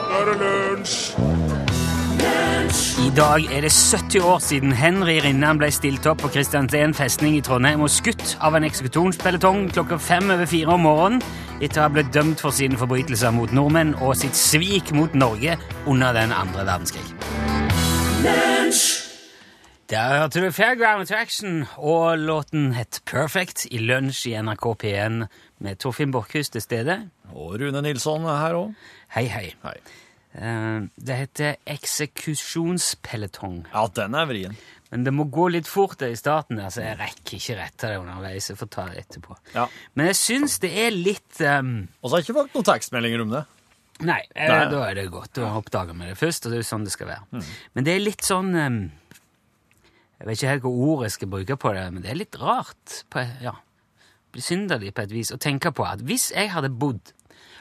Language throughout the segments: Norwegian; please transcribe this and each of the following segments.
er det lunsj! I dag er det 70 år siden Henry Rinnan ble stilt opp på Kristiansand festning i Trondheim og skutt av en eksekutonspeletong klokka fem over fire om morgenen etter å ha blitt dømt for sine forbrytelser mot nordmenn og sitt svik mot Norge under den andre verdenskrig. Der hørte du Fairground Attraction, og låten het Perfect i lunsj i NRK P1 med Torfinn Borchhus til stede. Og Rune Nilsson er her òg. Hei, hei. Hei. Eh, Det heter eksekusjonspeletong. Ja, den er vrien. Men det må gå litt fort i starten, der, så jeg rekker ikke rette det underveis. Jeg får ta det etterpå. Ja. Men jeg syns det er litt um, Og så har jeg ikke fått noen tekstmeldinger om det. Nei, eh, Nei. da er det godt. Da oppdager vi det først, og det er jo sånn det skal være. Men det er litt sånn um, Jeg vet ikke helt hva ord jeg skal bruke på det, men det er litt rart. På, ja, Besynderlig på et vis å tenke på at hvis jeg hadde bodd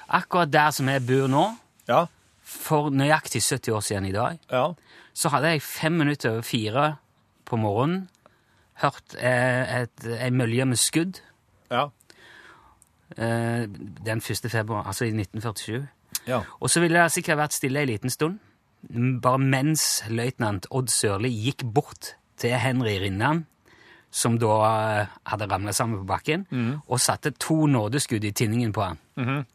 akkurat der som jeg bor nå, Ja. for nøyaktig 70 år siden i dag, Ja. så hadde jeg fem minutter over fire på morgenen hørt eh, en mølje med skudd Ja. eh, den 1. februar, altså i 1947. Ja. Og så ville det sikkert vært stille ei liten stund, bare mens løytnant Odd Sørli gikk bort til Henry Rinnan, som da eh, hadde ramla sammen på bakken, og satte to nådeskudd i tinningen på han.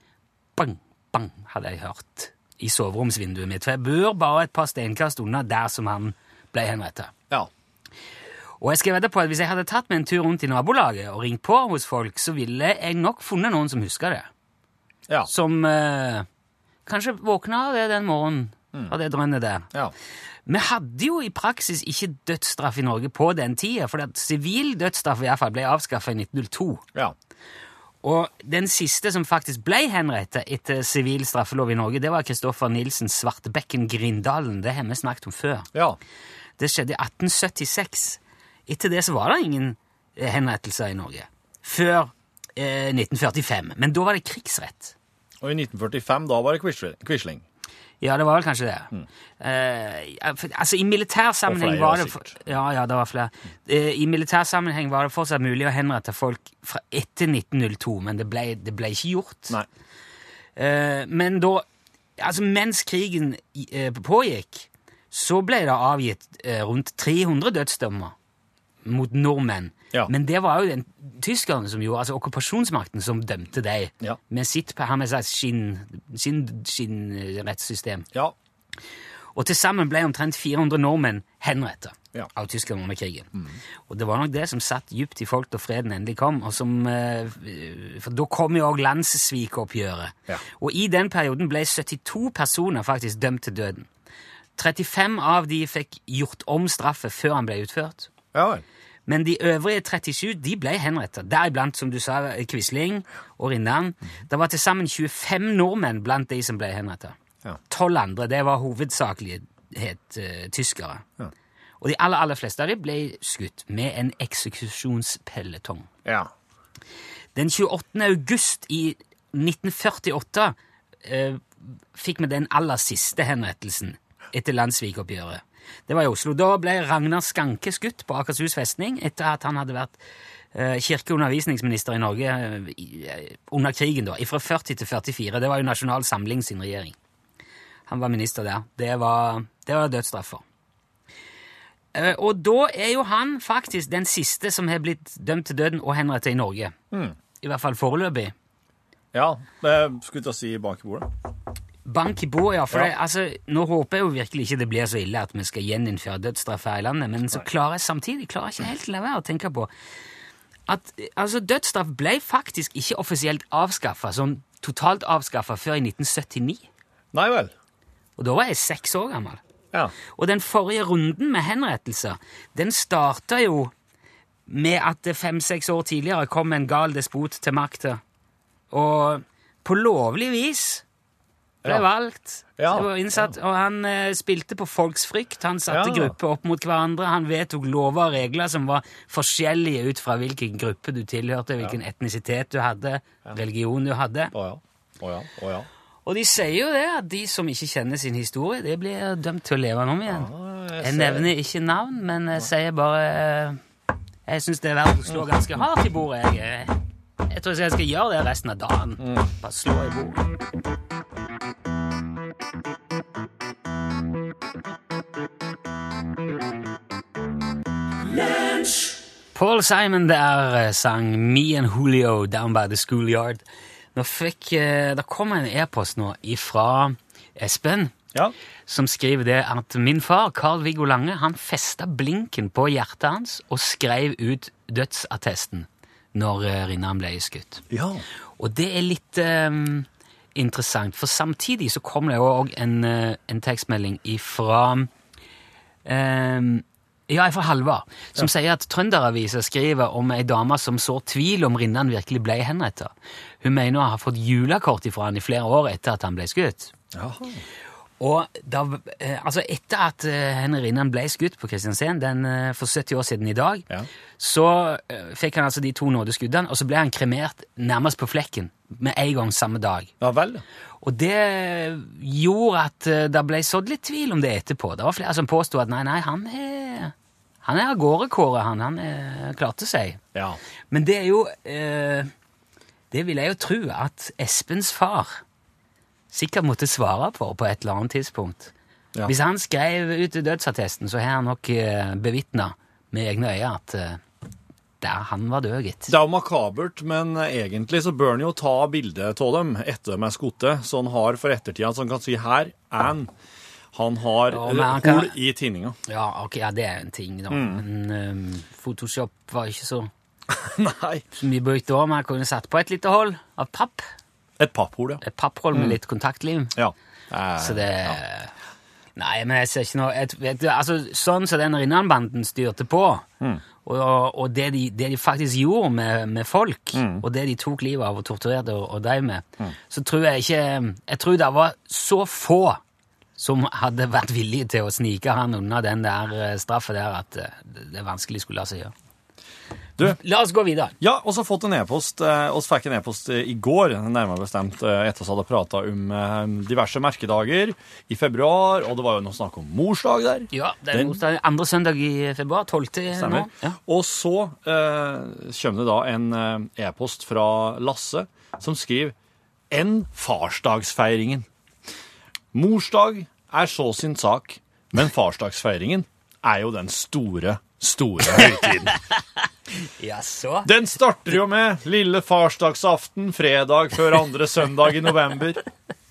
Bang, bang, hadde jeg hørt i soveromsvinduet mitt. For jeg bor bare et par steinkast unna der som han ble henrettet. ja. Og jeg skal vedde på at hvis jeg hadde tatt meg en tur rundt i nabolaget og ringt på hos folk, så ville jeg nok funnet noen som husker det. Ja. Som eh, kanskje våkna av det den morgenen, av det drønnet der. ja. Vi hadde jo i praksis ikke dødsstraff i Norge på den tida, for sivil dødsstraff i hvert fall ble avskaffa i 1902. Ja. Og den siste som faktisk ble henrettet etter sivil straffelov i Norge, det var Kristoffer Nilsen Svartebekken Grindalen. Det har vi snakket om før. ja. Det skjedde i 1876. Etter det så var det ingen eh, henrettelser i Norge. Før eh, 1945. Men da var det krigsrett. Og i 1945, da var det Quisling. Ja, det var vel kanskje det. Mm. Uh, for- altså, I militær sammenheng Mm. var det. Ja, ja, det var flere. Uh, I militær sammenheng var det fortsatt mulig å henrette folk fra etter 1902, men det ble, det ble ikke gjort. Eh, men da Altså, mens krigen pågikk, så ble det avgitt rundt 300 dødsdommer mot nordmenn. Ja. Men det var jo den tyskerne som gjorde, altså okkupasjonsmakten som dømte deg. Ja. med sitt her med seg skinn, skinn, skinnrettssystem. Ja. Og til sammen ble omtrent 400 nordmenn henrettet Ja. av tyskerne under krigen. Og det var nok det som satt dypt i folk da freden endelig kom. Og som, eh, for da kom jo òg landssvikoppgjøret. Ja. Og i den perioden ble 72 personer faktisk dømt til døden. 35 av de fikk gjort om straffe før han ble utført. Ja vel. Men de øvrige 37 de ble henrettet. Deriblant, som du sa, Quisling og Rinnan. Det var til sammen 25 nordmenn blant de som ble henrettet. Ja. Tolv andre det var hovedsakelig het uh, tyskere. Ja. Og de aller, aller fleste av dem ble skutt med en eksekusjonspelletong. Ja. Den 28. august i 1948 uh, fikk vi den aller siste henrettelsen etter landssvikoppgjøret. Det var i Oslo. Da ble Ragnar Skanke skutt på Akershus festning etter at han hadde vært eh, kirke- og undervisningsminister i Norge eh, eh, under krigen, da, fra 40 til 44. Det var jo Nasjonal Samling sin regjering. Han var minister der. Det var, det var dødsstraffer. for. Og da er jo han faktisk den siste som har blitt dømt til døden og henrettet i Norge. I hvert fall foreløpig. Ja, det skulle jeg til å si bak bordet. Bank i bordet, ja. For Ja. Det, altså, nå håper jeg jo virkelig ikke det blir så ille at vi skal gjeninnføre dødsstraff her i landet, men så klarer jeg samtidig klarer jeg ikke helt la være å tenke på at altså, dødsstraff ble faktisk ikke offisielt avskaffa, sånn totalt avskaffa, før i 1979. Nei vel. Og da var jeg seks år gammel. Ja. Og den forrige runden med henrettelser, den starta jo med at det fem-seks år tidligere kom en gal despot til makta, og på lovlig vis ble Ja. valgt. Ja, Det var innsatt, Og han eh, spilte på folks frykt. Han satte Ja. grupper opp mot hverandre. Han vedtok lover og regler som var forskjellige ut fra hvilken gruppe du tilhørte, hvilken etnisitet du hadde, religion du hadde. Å ja. Å ja. Å ja. Og de sier jo det, at de som ikke kjenner sin historie, de blir dømt til å leve den om igjen. jeg jeg nevner ikke navn, men jeg sier bare eh, Jeg syns det er verdt å slå ganske hardt i bordet. Jeg, eh, jeg tror jeg skal gjøre det resten av dagen. Bare slå i bordet. Paul Simon der eh, sang Me and Julio Down by the Schoolyard. Nå fikk, eh, Det kom en e-post nå ifra Espen, Ja. som skriver det at min far, Carl-Viggo Lange, han festa blinken på hjertet hans og skrev ut dødsattesten når eh, Rinnan ble skutt. ja. Og det er litt um, interessant, for samtidig så kom det jo òg en, en tekstmelding ifra eh, ja, fra Halvard, som sier at Trønderavisa skriver om ei dame som sår tvil om Rinnan virkelig ble henretta. Hun mener å ha fått julekort ifra han i flere år etter at han ble skutt. Jaha. Og da, eh, altså etter at eh, Henry Rinnan ble skutt på Kristiansand den, eh, for 70 år siden i dag, Ja. så fikk han altså de to nådeskuddene, og så ble han kremert nærmest på flekken med en gang samme dag. Ja vel. Og det gjorde at det ble sådd litt tvil om det etterpå. Det var flere som påstod at nei, nei, han er, han er av gårde, Kåre. Han, han er, klarte seg. Ja. Men det er jo eh, Det vil jeg jo tro at Espens far sikkert måtte svare på på et eller annet tidspunkt. Ja. Hvis han skrev ut dødsattesten, så har han nok eh, bevitna med egne øyne at eh, der han var død, gitt. Det er jo makabert, men egentlig så bør han jo ta bilde av dem etter de er skutt, så han har for ettertida, så han kan si her er han. Han har Ja, kan- i tinninga. Ja, ok, ja, det er en ting, da. Men um, Photoshop var ikke så, Nei. mye brukt da. Man kunne satt på et lite hold av papp. Et papphull, ja. Et papphold med litt kontaktlim. Ja. Eh, Så det Nei, men jeg ser ikke noe jeg, vet, du, altså, Sånn som den Rinnan-banden styrte på, og, og det, de, det de faktisk gjorde med, med folk, og det de tok livet av og torturerte og, og drev med, så tror jeg ikke Jeg tror det var så få som hadde vært villige til å snike han unna den der straffa der, at eh, det det vanskelig skulle la seg gjøre. Du, La oss gå videre. Ja, og så fått en e-post. eh, oss fikk en e-post eh, i går, nærmere bestemt etter etter vi hadde prata om eh, diverse merkedager i februar, og det var jo noe snakk om morsdag der. Ja, det er Den- morsdag andre søndag i februar. 12. nå. Ja. Og så eh, kommer det da en eh, e-post fra Lasse som skriver Enn farsdagsfeiringen. Morsdag er så sin sak, men farsdagsfeiringen er jo den store, store høytiden. Jaså? Den starter jo med lille farsdagsaften fredag før andre søndag i november.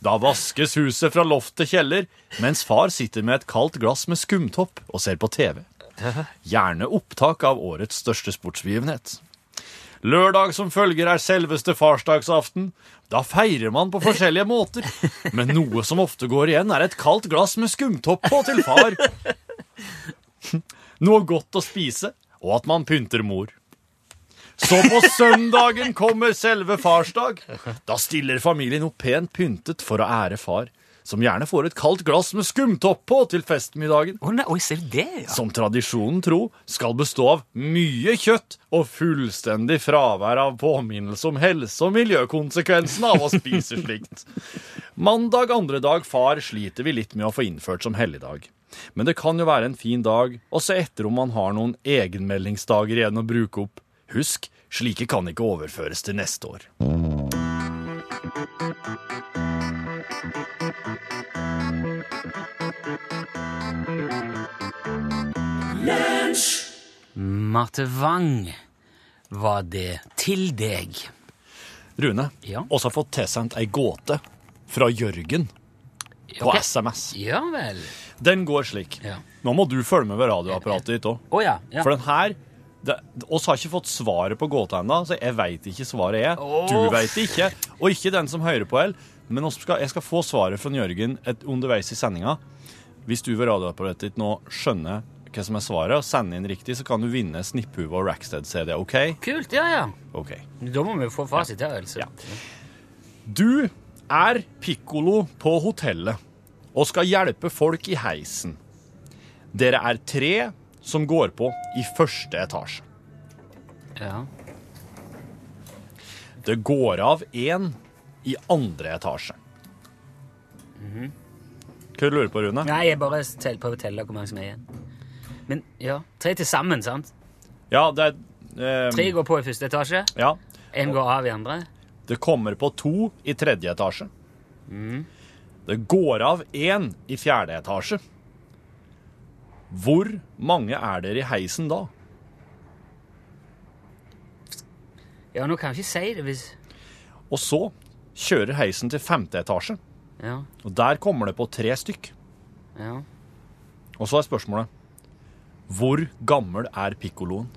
Da vaskes huset fra loft til kjeller, mens far sitter med et kaldt glass med skumtopp og ser på TV. Gjerne opptak av årets største sportsbegivenhet. Lørdag som følger er selveste farsdagsaften. Da feirer man på forskjellige måter, men noe som ofte går igjen, er et kaldt glass med skumtopp på til far. Noe godt å spise, og at man pynter mor. Så på søndagen kommer selve farsdag. Da stiller familien opp pent pyntet for å ære far, som gjerne får et kaldt glass med skumtopp på til festmiddagen. Å nei, oi, ser du det, ja? Som tradisjonen tro skal bestå av mye kjøtt og fullstendig fravær av påminnelse om helse- og miljøkonsekvensene av å spise slikt. Mandag andre dag far sliter vi litt med å få innført som helligdag. Men det kan jo være en fin dag å se etter om man har noen egenmeldingsdager igjen å bruke opp. Husk, slike kan ikke overføres til neste år. Marte Wang var det til deg. Rune, Ja. har fått tilsendt ei gåte fra Jørgen på okay. SMS. Ja vel. Den går slik. Ja. Nå må du følge med ved radioapparatet ditt òg. Oh, ja. ja. For den her det, oss har ikke fått svaret på gåta ennå, så jeg veit ikke svaret er. Du Åh. veit det ikke, og ikke den som hører på heller. Men skal, jeg skal få svaret fra Jørgen et, underveis i sendinga. Hvis du ved radioapparatet ditt nå skjønner hva som er svaret, og sender inn riktig, så kan du vinne Snipphuva og Rackstead-CD. OK? Kult, ja ja. Okay. Da må vi få fasit her, altså. Ja. Du er pikkolo på hotellet og skal hjelpe folk i heisen. Dere er tre som går på i første etasje. Ja. Det går av én i andre etasje. Hva lurer du på, Rune? Nei, jeg bare prøver å telle hvor mange som er igjen. Men ja, tre til sammen, sant? Ja, det er eh, Tre går på i første etasje, Ja. én går av i andre. Det kommer på to i tredje etasje. Det går av én i fjerde etasje. Hvor mange er dere i heisen da? Ja, nå kan jeg ikke si det hvis Og så kjører heisen til femte etasje, Ja. og der kommer det på tre stykk. Ja. Og så er spørsmålet Hvor gammel er pikkoloen?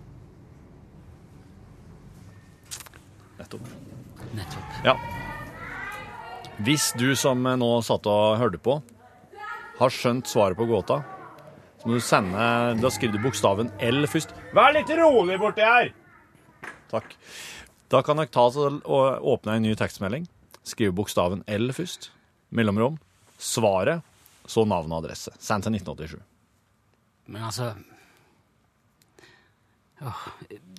Nettopp. Nettopp. Ja. Hvis du som nå satt og hørte på, har skjønt svaret på gåta, så må du sende Da skriver du bokstaven L først. Vær litt rolig borti her! Takk. Da kan dere ta og åpne en ny tekstmelding. Skrive bokstaven L først. Mellomrom. Svaret, så navn og adresse. Send til 1987. Men altså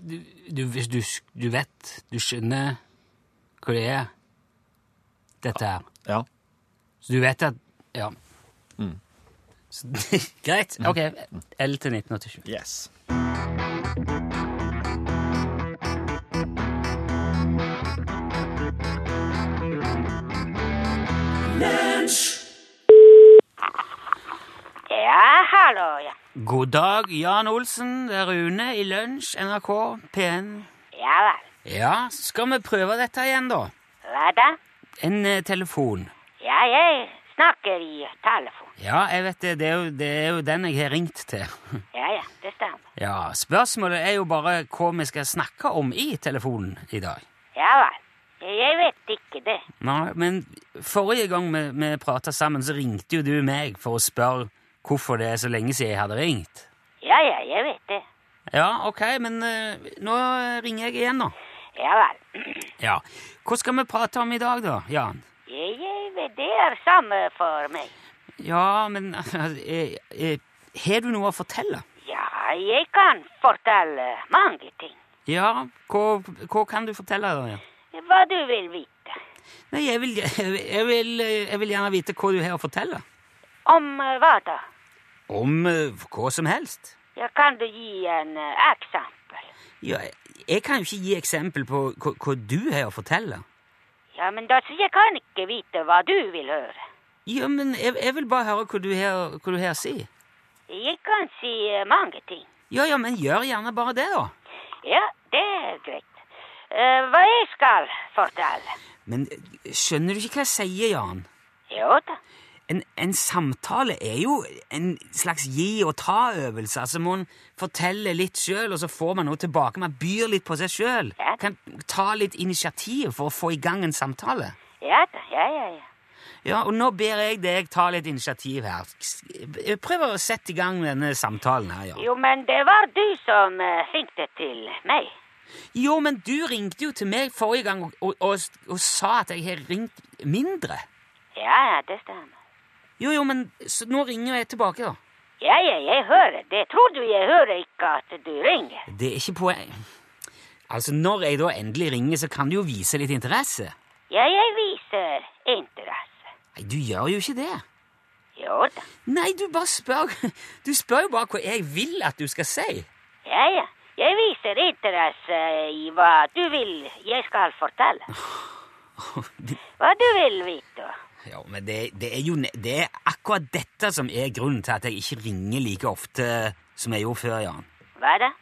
du, du, du, du vet, du skjønner hva det er, dette her Ja. Så du vet at Ja. Så, greit. Ok. L til 1987. Yes. Ja, hallo, ja. God dag, Jan Olsen. Det er Rune i Lunsj, NRK P1. Ja vel. Ja, så skal vi prøve dette igjen, da. Hva da? En eh, telefon. Ja, jeg snakker i telefon. Ja, jeg vet det. Det er, jo, det er jo den jeg har ringt til. Ja, ja, det stemmer. Ja, Spørsmålet er jo bare hva vi skal snakke om i telefonen i dag. Ja vel. Jeg vet ikke det. Nei, men forrige gang vi, vi prata sammen, så ringte jo du meg for å spørre hvorfor det er så lenge siden jeg hadde ringt. Ja, ja, jeg vet det. Ja, ok, men uh, nå ringer jeg igjen, da. Ja vel. Ja. Hva skal vi prate om i dag, da, Jan? Jeg, jeg det er samme for meg. Ja, men eh, eh, Har du noe å fortelle? Ja, jeg kan fortelle mange ting. Ja, hva, hva kan du fortelle, da? Ja? Hva du vil vite. Nei, jeg vil, jeg, vil, jeg vil gjerne vite hva du har å fortelle. Om eh, hva da? Om hva som helst. Ja, kan du gi en eksempel? Ja, jeg kan jo ikke gi eksempel på hva, hva du har å fortelle. Ja, men da sier jeg kan ikke vite hva du vil høre. Ja, men jeg, jeg vil bare høre hva du har, hva du har å si. Jeg kan si eh, mange ting. Ja, ja, men gjør gjerne bare det, da. Ja, det er greit. Uh, hva jeg skal fortelle? Men eh, skjønner du ikke hva jeg sier, Jan? Jo da. En, en samtale er jo en slags gi og ta-øvelse. Altså, Man forteller litt sjøl, og så får man noe tilbake. Man byr litt på seg sjøl. Ja. Kan ta litt initiativ for å få i gang en samtale. Ja da, ja, ja, ja. Ja, og nå ber jeg deg ta litt initiativ her. Prøv å sette i gang denne samtalen her, ja. Jo, men det var du som uh, ringte til meg. Jo, men du ringte jo til meg forrige gang og, og, og, og sa at jeg har ringt mindre. Ja, ja, det stemmer. Jo, jo, men så nå ringer jeg tilbake, da. Ja, ja, jeg hører. Det tror du jeg hører ikke at du ringer. Det er ikke poeng. Altså, når jeg da endelig ringer, så kan du jo vise litt interesse. Ja, jeg viser interesse. Nei, du gjør jo ikke det. Jo da. Nei, du bare spør Du spør jo bare hva jeg vil at du skal si. Ja, ja. Jeg viser interesse i hva du vil jeg skal fortelle. Hva du vil vite. Ja, men det, det er jo Det er akkurat dette som er grunnen til at jeg ikke ringer like ofte som jeg gjorde før, Jan. Hva er det?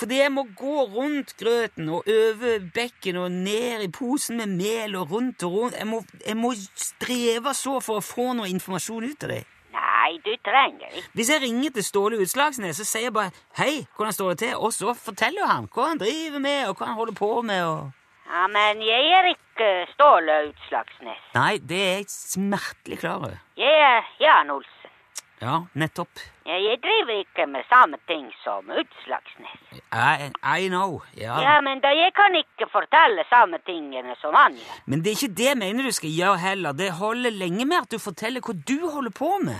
Fordi jeg må gå rundt grøten og over bekken og ned i posen med mel og rundt og rundt. Jeg må, jeg må streve så for å få noe informasjon ut av deg. Nei, du trenger ikke. Hvis jeg ringer til Ståle Utslagsnes, så sier jeg bare 'Hei, hvordan står det til?' Og så forteller jo han hva han driver med, og hva han holder på med. og... Ja, men jeg er ikke Ståle Utslagsnes. Nei, det er jeg smertelig klar over. Jeg er Jan Olsen. Ja, nettopp. Jeg driver ikke med samme ting som Utslagsnes. I, I know. Ja. Ja, men da jeg kan ikke fortelle samme tingene som han gjør. Men det er ikke det jeg mener du skal gjøre heller. Det holder lenge med at du forteller hva du holder på med.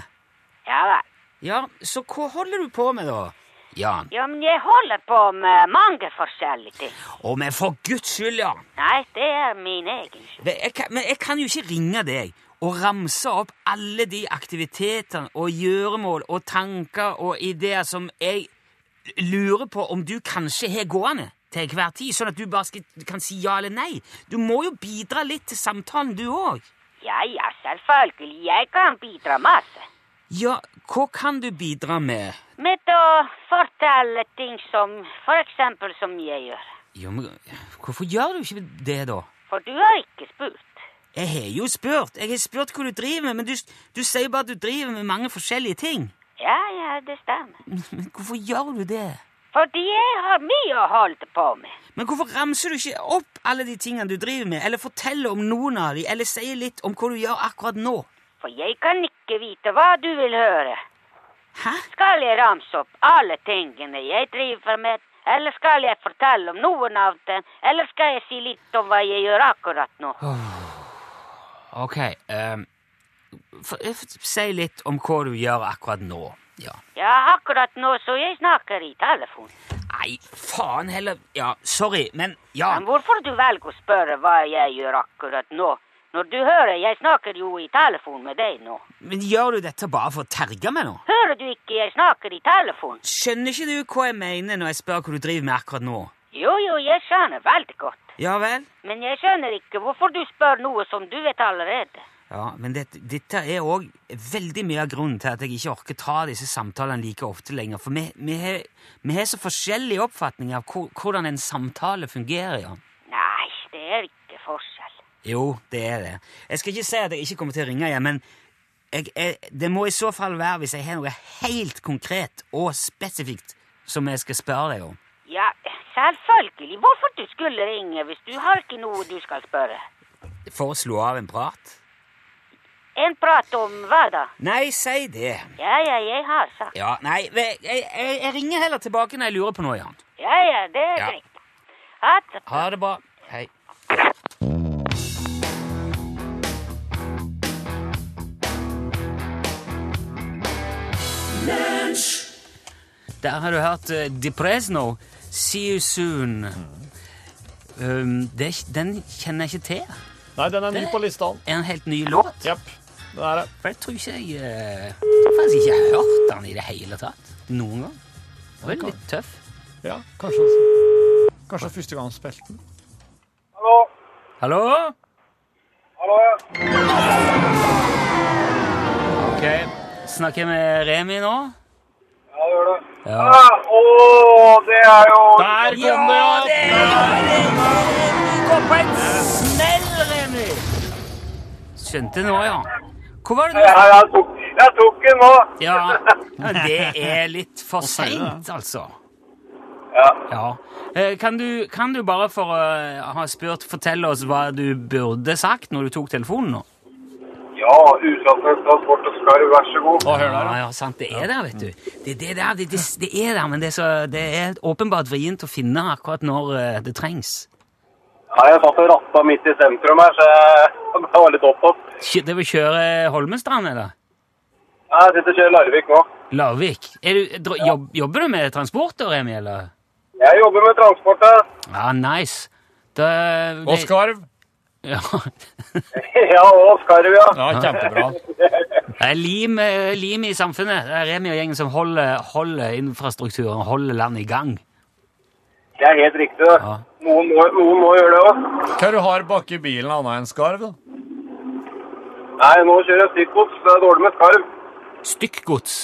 Ja vel. Ja, så hva holder du på med, da? Jan? Ja, men jeg holder på med mange forskjellige ting. Å, men for guds skyld, Jan! Nei, det er min egen skyld. Jeg kan, men jeg kan jo ikke ringe deg og ramse opp alle de aktivitetene og gjøremål og tanker og ideer som jeg lurer på om du kanskje har gående til enhver tid, sånn at du bare skal, kan si ja eller nei. Du må jo bidra litt til samtalen, du òg. Ja, ja, selvfølgelig. Jeg kan bidra masse. Ja, hva kan du bidra med? Med å fortelle ting som for eksempel som jeg gjør. Jo, men hvorfor gjør du ikke det, da? For du har ikke spurt. Jeg har jo spurt. Jeg har spurt hva du driver med, men du, du sier bare at du driver med mange forskjellige ting. Ja, ja, det stemmer. Men hvorfor gjør du det? Fordi jeg har mye å holde på med. Men hvorfor ramser du ikke opp alle de tingene du driver med, eller forteller om noen av dem, eller sier litt om hva du gjør akkurat nå? For jeg kan ikke vite hva du vil høre. Hæ? Skal jeg ramse opp alle tingene jeg driver med, eller skal jeg fortelle om noen av dem, eller skal jeg si litt om hva jeg gjør akkurat nå? Ok, um, for, si litt om hva du gjør akkurat nå. Ja. Ja, akkurat nå så jeg snakker i telefon. Nei, faen heller Ja, sorry, men ja. Men hvorfor du velger å spørre hva jeg gjør akkurat nå? Når du hører, jeg snakker jo i telefon med deg nå. Men gjør du dette bare for å terge meg nå? Hører du ikke jeg snakker i telefon? Skjønner ikke du hva jeg mener når jeg spør hva du driver med akkurat nå? Jo, jo, jeg skjønner veldig godt. Ja vel? Men jeg skjønner ikke hvorfor du spør noe som du vet allerede. Ja, men det, dette er òg veldig mye av grunnen til at jeg ikke orker ta disse samtalene like ofte lenger. For vi, vi, har, vi har så forskjellige oppfatninger av hvordan en samtale fungerer. Ja. Nei, det er ikke. Jo, det er det. Jeg skal ikke si at jeg ikke kommer til å ringe igjen, men jeg, jeg, det må i så fall være hvis jeg har noe helt konkret og spesifikt som jeg skal spørre deg om. Ja, selvfølgelig. Hvorfor du skulle ringe hvis du har ikke noe du skal spørre? For å slå av en prat? En prat om hva da? Nei, si det. Ja, ja, jeg har sagt. Ja, nei, jeg, jeg, ringer heller tilbake når jeg lurer på noe, Jan. Ja, ja, det er Ja. greit. Ha det. Ha det bra. Der har du hørt uh, Depresno, See You Soon. Um, det, den kjenner jeg ikke til. Nei, den er ny på lista. Er en helt ny låt? Jepp. Det er det. For jeg tror ikke jeg uh, tror faktisk ikke jeg har hørt den i det hele tatt. Noen gang. Det var litt tøff. Ja, kanskje Kanskje første gang han spilte den. Hallo? Hallo? Hallo, ja. Ok, snakker jeg med Remi nå? Ja, det gjør det. Ja. Ah, Åh, det er jo... Der kom det, ja! det er går på en smell, Remi! Skjønte nå, ja. Hvor var det Ja, du jeg tok, jeg tok den nå. Ja, ja, det er litt for seint, altså. Ja. Ja. Eh, Kan du, kan du bare for å ha spurt fortelle oss hva du burde sagt når du tok telefonen nå? Ja, Utlandets transport og skarv, vær så god. Å, hør der, Ja, ja. ja, sant, det er der, vet du. Det, det, der, det, det, det er der, men det er, så, det er åpenbart vrient å finne akkurat når eh, det trengs. Ja, jeg satt og ratta midt i sentrum her, så jeg var litt opptatt. Kjø- Det vil kjøre Holmestrand, eller? Ja, Jeg sitter og kjører Larvik nå. Larvik. Er du, dro- jobb, jobber du med transport, da, Remi, eller? Jeg jobber med transport, ja. Ja, nice. Da, Og skarv. Ja. Ja, og skarv, ja. Ja, kjempebra. Det er lim, eh, lim i samfunnet. Det er Remi og gjengen som holder, holder infrastrukturen, holder landet i gang. Det er helt riktig. Ja. Noen, må, noen må gjøre det òg. Hva du har bak i bilen annet enn skarv? da? Nei, nå kjører jeg stykkgods. Det er dårlig med skarv. Stykkgods.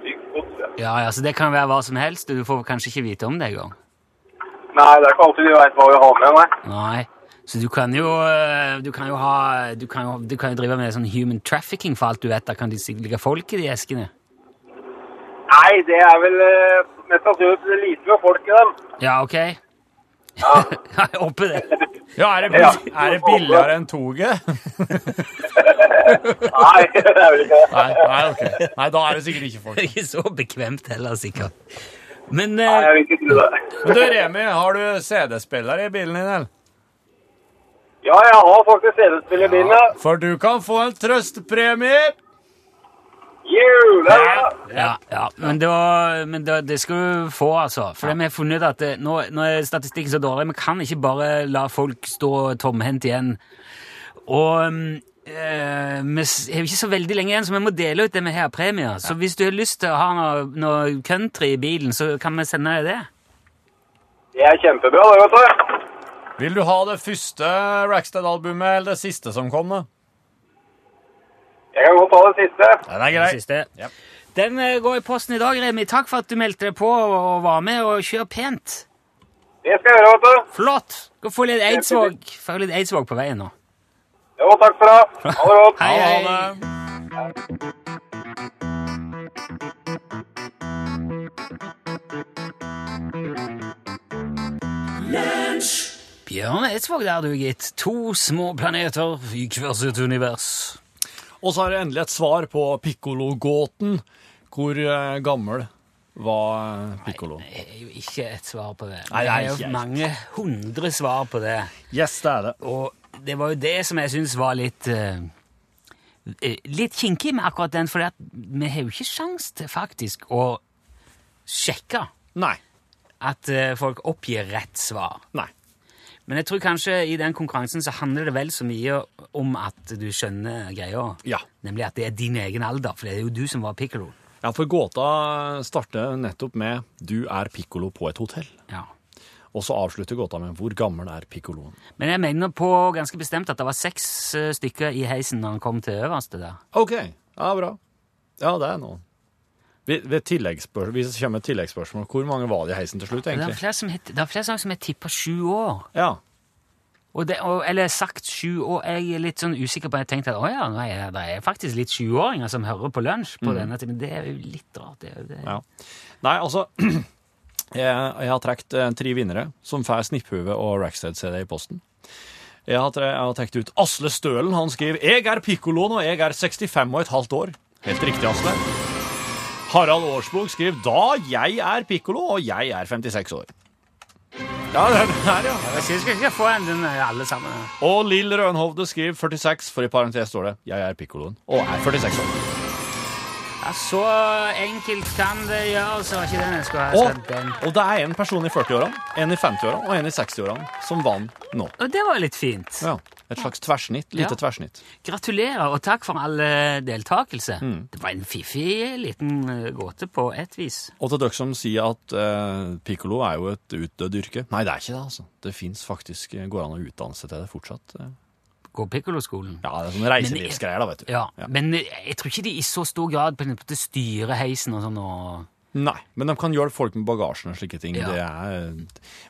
Stykkgods, ja. Ja, ja, så det kan være hva som helst. Du får kanskje ikke vite om det engang. Nei, det er ikke alltid vi veit hva vi har med, nei. Nei. Så du kan jo eh, Du kan jo ha Du kan jo, du kan jo drive med sånn human trafficking for alt du vet. Da kan det ligge folk i de eskene. Nei, det er vel eh, mest sannsynlig lite med folk i dem. Ja, ok. Ja, jeg håper det. Ja, er det, er det billigere enn toget? Nei, det er vel ikke det. Nei, nei, okay. Nei, da er det sikkert ikke folk. Ikke så bekvemt heller, sikkert. Men Nei, eh, jeg vil ikke tro det. Men du, Remi, har du CD-spiller i bilen din, eller? Ja, jeg har faktisk CD-spiller i bilen, ja. For du kan få en trøstepremie! Det er det. Ja, ja. Men, da, men det, det skal du få, altså. For vi har funnet ut at det, nå, nå er statistikken så dårlig. Vi kan ikke bare la folk stå tomhendt igjen. Og eh, vi har ikke så veldig lenge igjen, så vi må dele ut det vi har av premier. Så hvis du har lyst til å ha noe, noe country i bilen, så kan vi sende deg det. Det er kjempebra, det, vet du. Vil du ha det første Rackstead-albumet eller det siste som kom, da? Jeg kan godt ta det siste. Den er Det Den, siste. Ja. Den eh, går i posten i dag, Remi. Takk for at du meldte deg på og var med, og kjør pent. Det skal jeg gjøre, vet du. Flott! Gå få litt Eidsvåg Få litt Eidsvåg på veien nå. Jo, takk for det. Ha det godt. Hei, hei. Ha det. Bjørn Eidsvåg der, du, gitt. To små planeter i hvert sitt univers. Og så har jeg endelig et svar på Piccolo-gåten. Hvor eh, gammel var pikkolo? Nei, Det er jo ikke et svar på det. Nei, det er jo mange hundre svar på det. Yes, det er det. Og det var jo det som jeg syns var litt eh, eh, Litt kinkig med akkurat den, for vi har jo ikke sjans til faktisk å sjekke Nei. at uh, folk oppgir rett svar. Nei. Men jeg tror kanskje i den konkurransen så handler det vel så mye om at du skjønner greia. Ja. Nemlig at det er din egen alder, for det er jo du som var piccolo. Ja, for gåta starter nettopp med 'Du er Piccolo på et hotell'. Ja. Og så avslutter gåta med 'Hvor gammel er piccoloen'? Men jeg mener på ganske bestemt at det var seks eh, stykker i heisen når han kom til øverste der. OK. Ja, bra. Ja, det er noe. Ved, ved tilleggsspørsmål, hvis det kommer et tilleggsspørsmål, hvor mange var det i heisen til slutt, Det er flere som het- det er flere som har tippa sju år. Ja. Og det, og, eller sagt sju år. Jeg er litt sånn usikker på Jeg tenkte at å ja, nå er det er faktisk litt sjuåringer som hører på lunsj på denne timen. Det er jo litt rart. Det, det. ja. Nei, altså Jeg, jeg har trukket eh, tre vinnere som får Snipphue og Rackstead-CD i posten. Jeg har, jeg har trukket ut Asle Stølen. Han skriver 'Jeg er pikkoloen, og jeg er 65 og et halvt år'. Helt riktig, Asle. Harald Årsbog skriver 'Da jeg er piccolo, og jeg er 56 år'. Ja, det er det her, ja. Jeg synes jeg skal få en den eh, alle sammen. Og Lill Rønhovde skriver 46, for i parentes står det 'Jeg er piccoloen', og er 46 år. Ja, Så enkelt kan det gjøres. Det var ikke den jeg skulle ha Og. Den. og det er en person i 40-årene, en i 50-årene og en i 60-årene som vant nå. Og det var litt fint. Ja, Et slags tverrsnitt. Lite Ja. tverrsnitt. Gratulerer, og takk for all eh, deltakelse. Mm. Det var en fiffig liten eh, gåte på et vis. Og til dere som sier at eh, piccolo er jo et utdødd yrke. Nei, det er ikke det, altså. Det fins faktisk eh, Går an å utdanne seg til det fortsatt. eh. Gå pikkoloskolen. Ja, det er sånne reiselivsgreier, da, vet du. Ja, men eh, jeg tror ikke de i så stor grad på en styrer heisen og sånn. og... Nei, men de kan hjelpe folk med bagasjen og slike ting. Ja. Det er,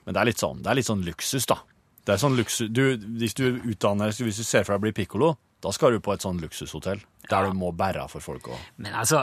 men det er litt sånn, det er litt sånn luksus, da. Det er sånn luksus, du, Hvis du utdanner hvis du ser for deg å bli piccolo, da skal du på et sånn luksushotell der du må bære for folk. òg. Men altså,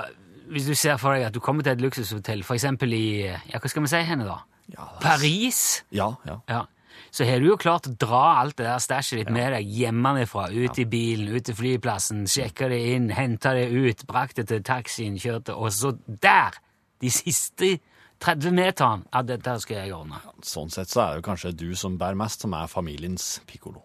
hvis du ser for deg at du kommer til et luksushotell, eksempel i ja, hva skal vi si henne da? ja, er- Paris, ja, ja. ja. så har du jo klart å dra alt det der stæsjet ditt med deg hjemmefra, ut i bilen, ut til flyplassen, sjekka det inn, henta det ut, brakt det til taxien, kjørte, og så der, de siste 30 meter ja, dette skal jeg ordne. Sånn sett så er det kanskje du som bærer mest, som er familiens piccolo.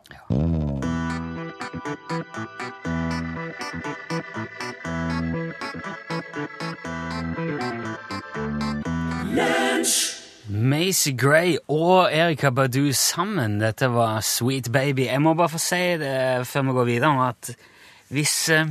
Macy Gray og Erika Badu sammen. Dette var Sweet Baby. Jeg må bare få si det før vi går videre, at hvis eh,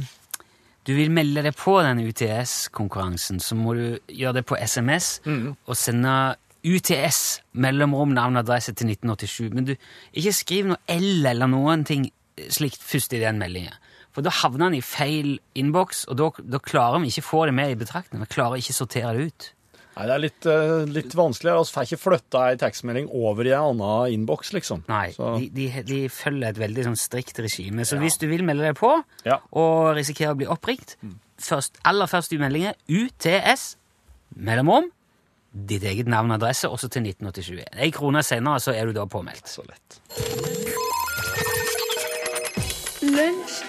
du vil melde deg på den UTS-konkurransen, så må du gjøre det på SMS og sende UTS, mellomrom, navn og adresse til 1987. Men du, ikke skriv noe L eller noen ting slikt først i den meldingen. For da havner den i feil innboks, og da, da klarer vi ikke få det med i betraktning. Vi klarer ikke sortere det ut. Nei, det er litt, eh, litt vanskelig. Vi får ikke flytta ei tekstmelding over i en annen innboks, liksom. Nei, Så, de, de, de følger et veldig sånn strikt regime. Så hvis du vil melde deg på Ja. og risikere å bli oppringt, først, aller først i meldingen UTS, mellomrom, ditt eget navn og adresse, også til 1987. Ei krone senere så er du da påmeldt. så lett. Lunsj,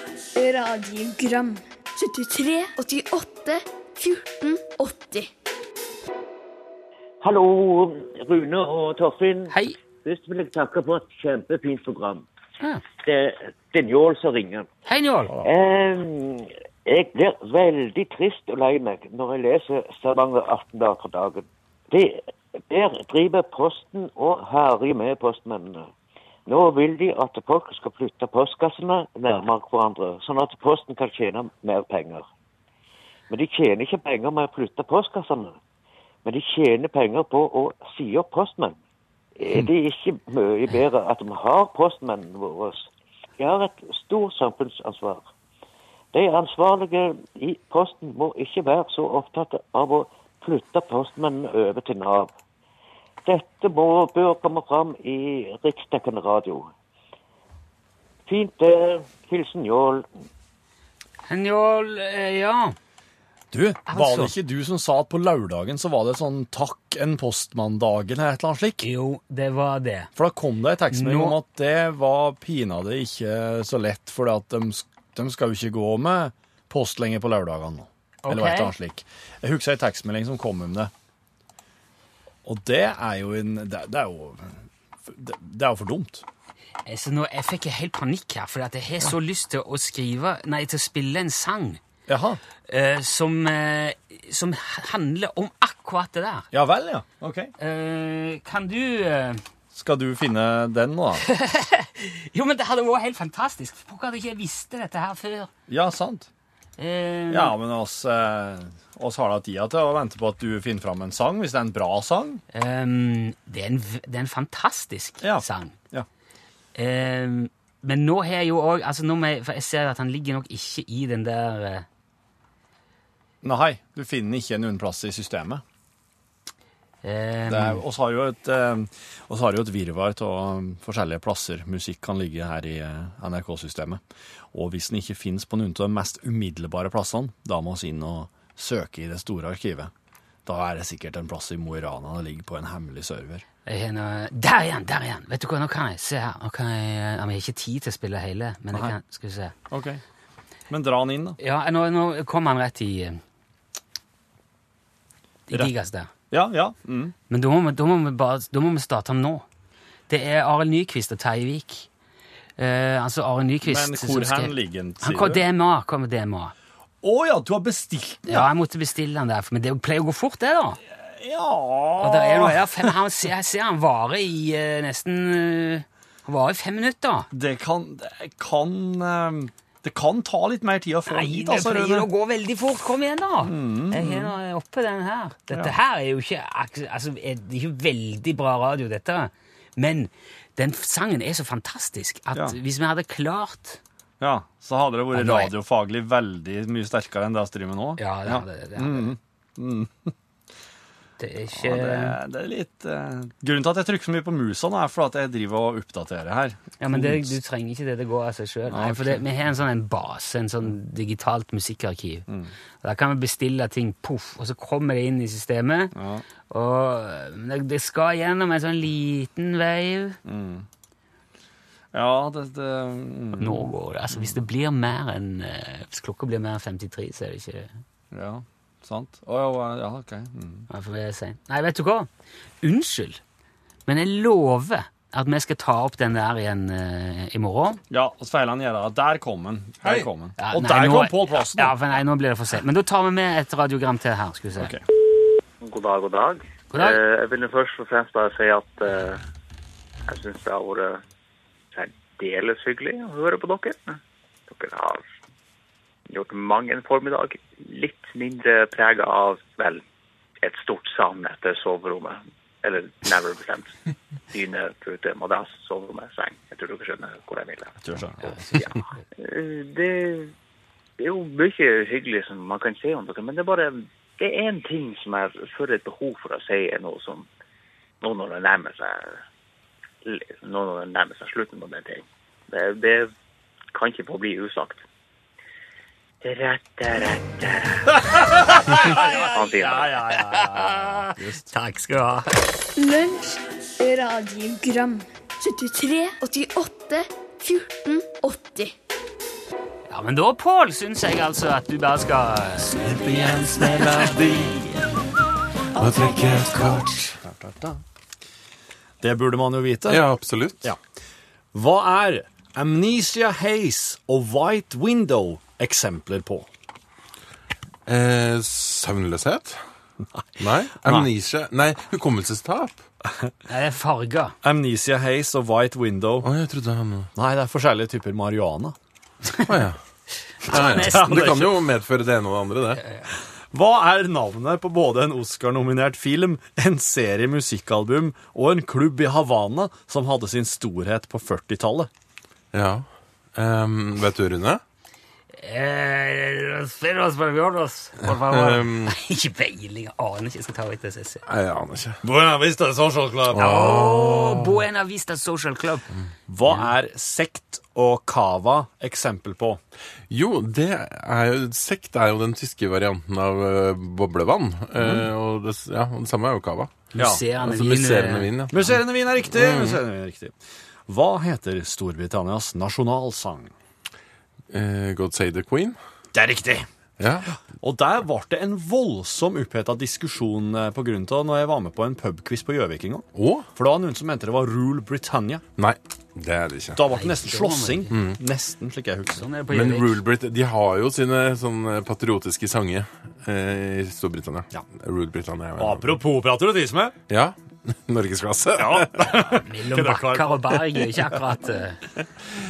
radiogram 73, 88, 14, 80 Hallo, Rune og Torfinn. Hei. Først vil jeg takke for et kjempefint program. Ja. Det, det er Njål som ringer. Hei, Njål. Eh, jeg blir veldig trist og lei meg når jeg leser Stavanger Aftenblad for dagen. De, der driver Posten og herjer med postmennene. Nå vil de at folk skal flytte postkassene nærmere hverandre, sånn at Posten kan tjene mer penger. Men de tjener ikke penger med å flytte postkassene. Men de tjener penger på å si opp postmenn. Er det ikke mye bedre at vi har postmennene våre? De har et stort samfunnsansvar. De ansvarlige i Posten må ikke være så opptatt av å flytte postmennene over til Nav. dette må, bør komme fram i riksdekkende radio. Fint det. Hilsen Njål. Njål, eh, ja. Du, var det ikke du som sa at på lørdagen så var det sånn 'takk en postmann-dagen' eller et eller annet slik? Jo, det var det. For da kom det en tekstmelding om at det var pinadø ikke så lett, for at de, de skal jo ikke gå med post lenger på lørdagene. nå. Eller et eller annet slikt. Jeg husker en tekstmelding som kom om det. Og det er jo en Det, det er jo det, det er jo for dumt. Altså, nå, jeg fikk helt panikk her, for jeg har så lyst til å skrive, nei, til å spille en sang Jaha. eh, som, eh, som handler om akkurat det der. Ja vel, ja. Ok. Eh, kan du eh, Skal du finne den nå, da? Jo, men det hadde vært helt fantastisk. Hvorfor hadde ikke jeg visst dette her før? Ja, sant. Eh, Ja, men oss, eh, oss har da tida til å vente på at du finner fram en sang, hvis det er en bra sang. det, er en, det er en fantastisk Ja. sang. Ja. Men nå har jeg jo òg altså nå må jeg, For jeg ser at han ligger nok ikke i den der Nei, du finner ikke en plass i systemet. ehm, er, oss har jo et, eh, et virvar av forskjellige plasser musikk kan ligge her i eh, NRK-systemet. Og hvis den ikke finnes på noen av de mest umiddelbare plassene, da må vi inn og søke i det store arkivet. Da er det sikkert en plass i Mo i Rana det ligger på en hemmelig server. noe- Der igjen! Der igjen! Vet du hva, nå kan jeg se her. Nå kan jeg, eh, jeg har ikke tid til å spille hele, men jeg kan Skal vi se. Ok. Men dra den inn, da. Ja, nå, nå kom han rett i Digas der. Ja, ja. Mm. Men da må, da, må vi bare, da må vi starte nå. Det er Arild Nyquist og Terje Vik. Eh, altså Arild Nyquist Men hvor hen ligger Han sier kom? DMA. Kom DMA. Å ja, du har bestilt den? Ja, jeg måtte bestille den der, men det pleier å gå fort, det, da. Ja. Og der er noe, ja, fem, han, jeg ser han varer i eh, nesten eh, Han varer i fem minutter. Det kan Det kan, eh, det kan ta litt mer tid å få hit. Nei, hit, det altså. pleier å gå veldig fort. Kom igjen, da! Mm, Jeg har oppe den her. Dette Ja. her er jo ikke altså, er- er ikke veldig bra radio, dette. Men den sangen er så fantastisk at Ja. hvis vi hadde klart Ja, så hadde det vært er- radiofaglig veldig mye sterkere enn det med nå. Ja, det hadde det. det, hadde. det. Det er ikke Ja, det, det er litt uh... Grunnen til at jeg trykker så mye på musa nå, er for at jeg driver og oppdaterer her. Ja, men det, du trenger ikke det. Det går av seg sjøl. vi har en sånn en base, en sånn digitalt musikkarkiv. Mm. Der kan vi bestille ting, poff, og så kommer det inn i systemet. Ja. Og det, det skal gjennom en sånn liten veiv. Ja, det, det mm, Nå går det. Altså, hvis det blir mer enn eh, Hvis klokka blir mer enn 53, så er det ikke Ja, sant. Å ja, ja, OK. Mm. ja, for det er sent. Nei, vet du hva? Unnskyld, men jeg lover at vi skal ta opp den der igjen eh, i morgen. Ja, og feilene gjør at det. Der kom den. Der kom den. Ja, og nei, der nå- kom Pål Plassen. Ja, for nei, nå blir det for sent. Men da tar vi med et radiogram til her. skal vi se. Okay. God dag, god dag. God dag. Eh, jeg vil først og fremst bare si at eh, jeg syns det har vært særdeles hyggelig å høre på dere. Dere har gjort mang en formiddag litt mindre prega av, vel, et stort savn etter soverommet. Eller nærmere bestemt dyne, pute, madrass, soverommet, seng. Jeg tror dere skjønner hvor jeg vil. Tror jeg skjønner. Ja. Eh, Det, det er jo mye hyggelig som man kan si om dere, men det er bare det er én ting som jeg føler et behov for å si er noe som nå når det nærmer seg nå når det nærmer seg slutten på den ting. Det, det kan ikke få bli usagt. Ja, ja. Takk skal du ha. Lunsj, radiogram 73, 88, 14, 80 Ja, men da, Pål, syns jeg altså at du bare skal Slippe Jens melodi Og trekke et kort. Det burde man jo vite. Ja, absolutt. Ja. Hva er Amnesia Haze og White Window eksempler på? Eh, søvnløshet? Nei. Amnesia Nei, hukommelsestap. Det er farger. Amnesia Haze og White Window. Å, jeg trodde han Nei, det er forskjellige typer marihuana. ja. Ja, ja. Nesten. Det kan jo medføre det ene og det andre, det. Hva er navnet på både en Oscar-nominert film, en serie musikkalbum og en klubb i Havana som hadde sin storhet på 40-tallet? Ja. um, vet du, Rune? Eh, Spillos Belgiodos, por favor. Um, Ikke peiling. Jeg aner ikke. Jeg skal ta ut SSC. Jeg aner ikke. Buena Vista Social Club. Oh, Buena Vista Social Club. Hva er sekt og cava eksempel på? Jo, det er jo, sekt er jo den tyske varianten av uh, boblevann. Eh, og det, ja, og det samme er jo cava. Ja, Musserende Altså vin, eh, vin, ja. Museerende vin er riktig. Musserende vin er riktig. Hva heter Storbritannias nasjonalsang? Eh, God Save the Queen. Det er riktig. Ja. Og der ble det en voldsom oppheta diskusjon eh, på grunn av når jeg var med på en pubquiz på Gjøvik en gang. Oh. For det var noen som mente det var Rule Britannia. Nei, det er det ikke. Da ble det nesten slåssing. Mm. Nesten, slik jeg husker. Sånn er Men Rule Brit de har jo sine sånne patriotiske sanger eh, i Storbritannia. Ja. Rule Britannia. Apropos patriotisme. Ja. Norgesklasse. Mellom bakker og berg er ikke akkurat uh,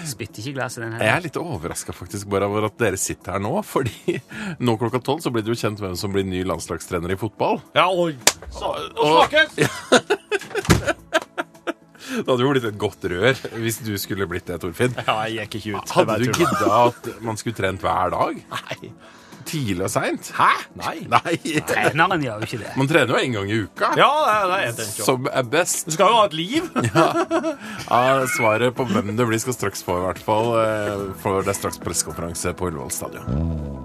Spytter ikke glasset, den her. Jeg er litt overraska faktisk bare over at dere sitter her nå, fordi nå klokka tolv så blir det jo kjent hvem som blir ny landslagstrener i fotball. Ja, og, Så, og snakkes! Det hadde jo blitt et godt rør hvis du skulle blitt det, Torfinn. Ja, jeg gikk ikke ut. Hadde du gidda at man skulle trent hver dag? Nei. Tidlig og seint? Hæ? Nei. Nei. Treneren gjør jo ikke det. Man trener jo en gang i uka. Ja, det er, det er det. Som er best. Du skal jo ha et liv. Ja, svaret på hvem det blir, skal straks få, i hvert fall. eh, For det er straks pressekonferanse på Ullevål stadion.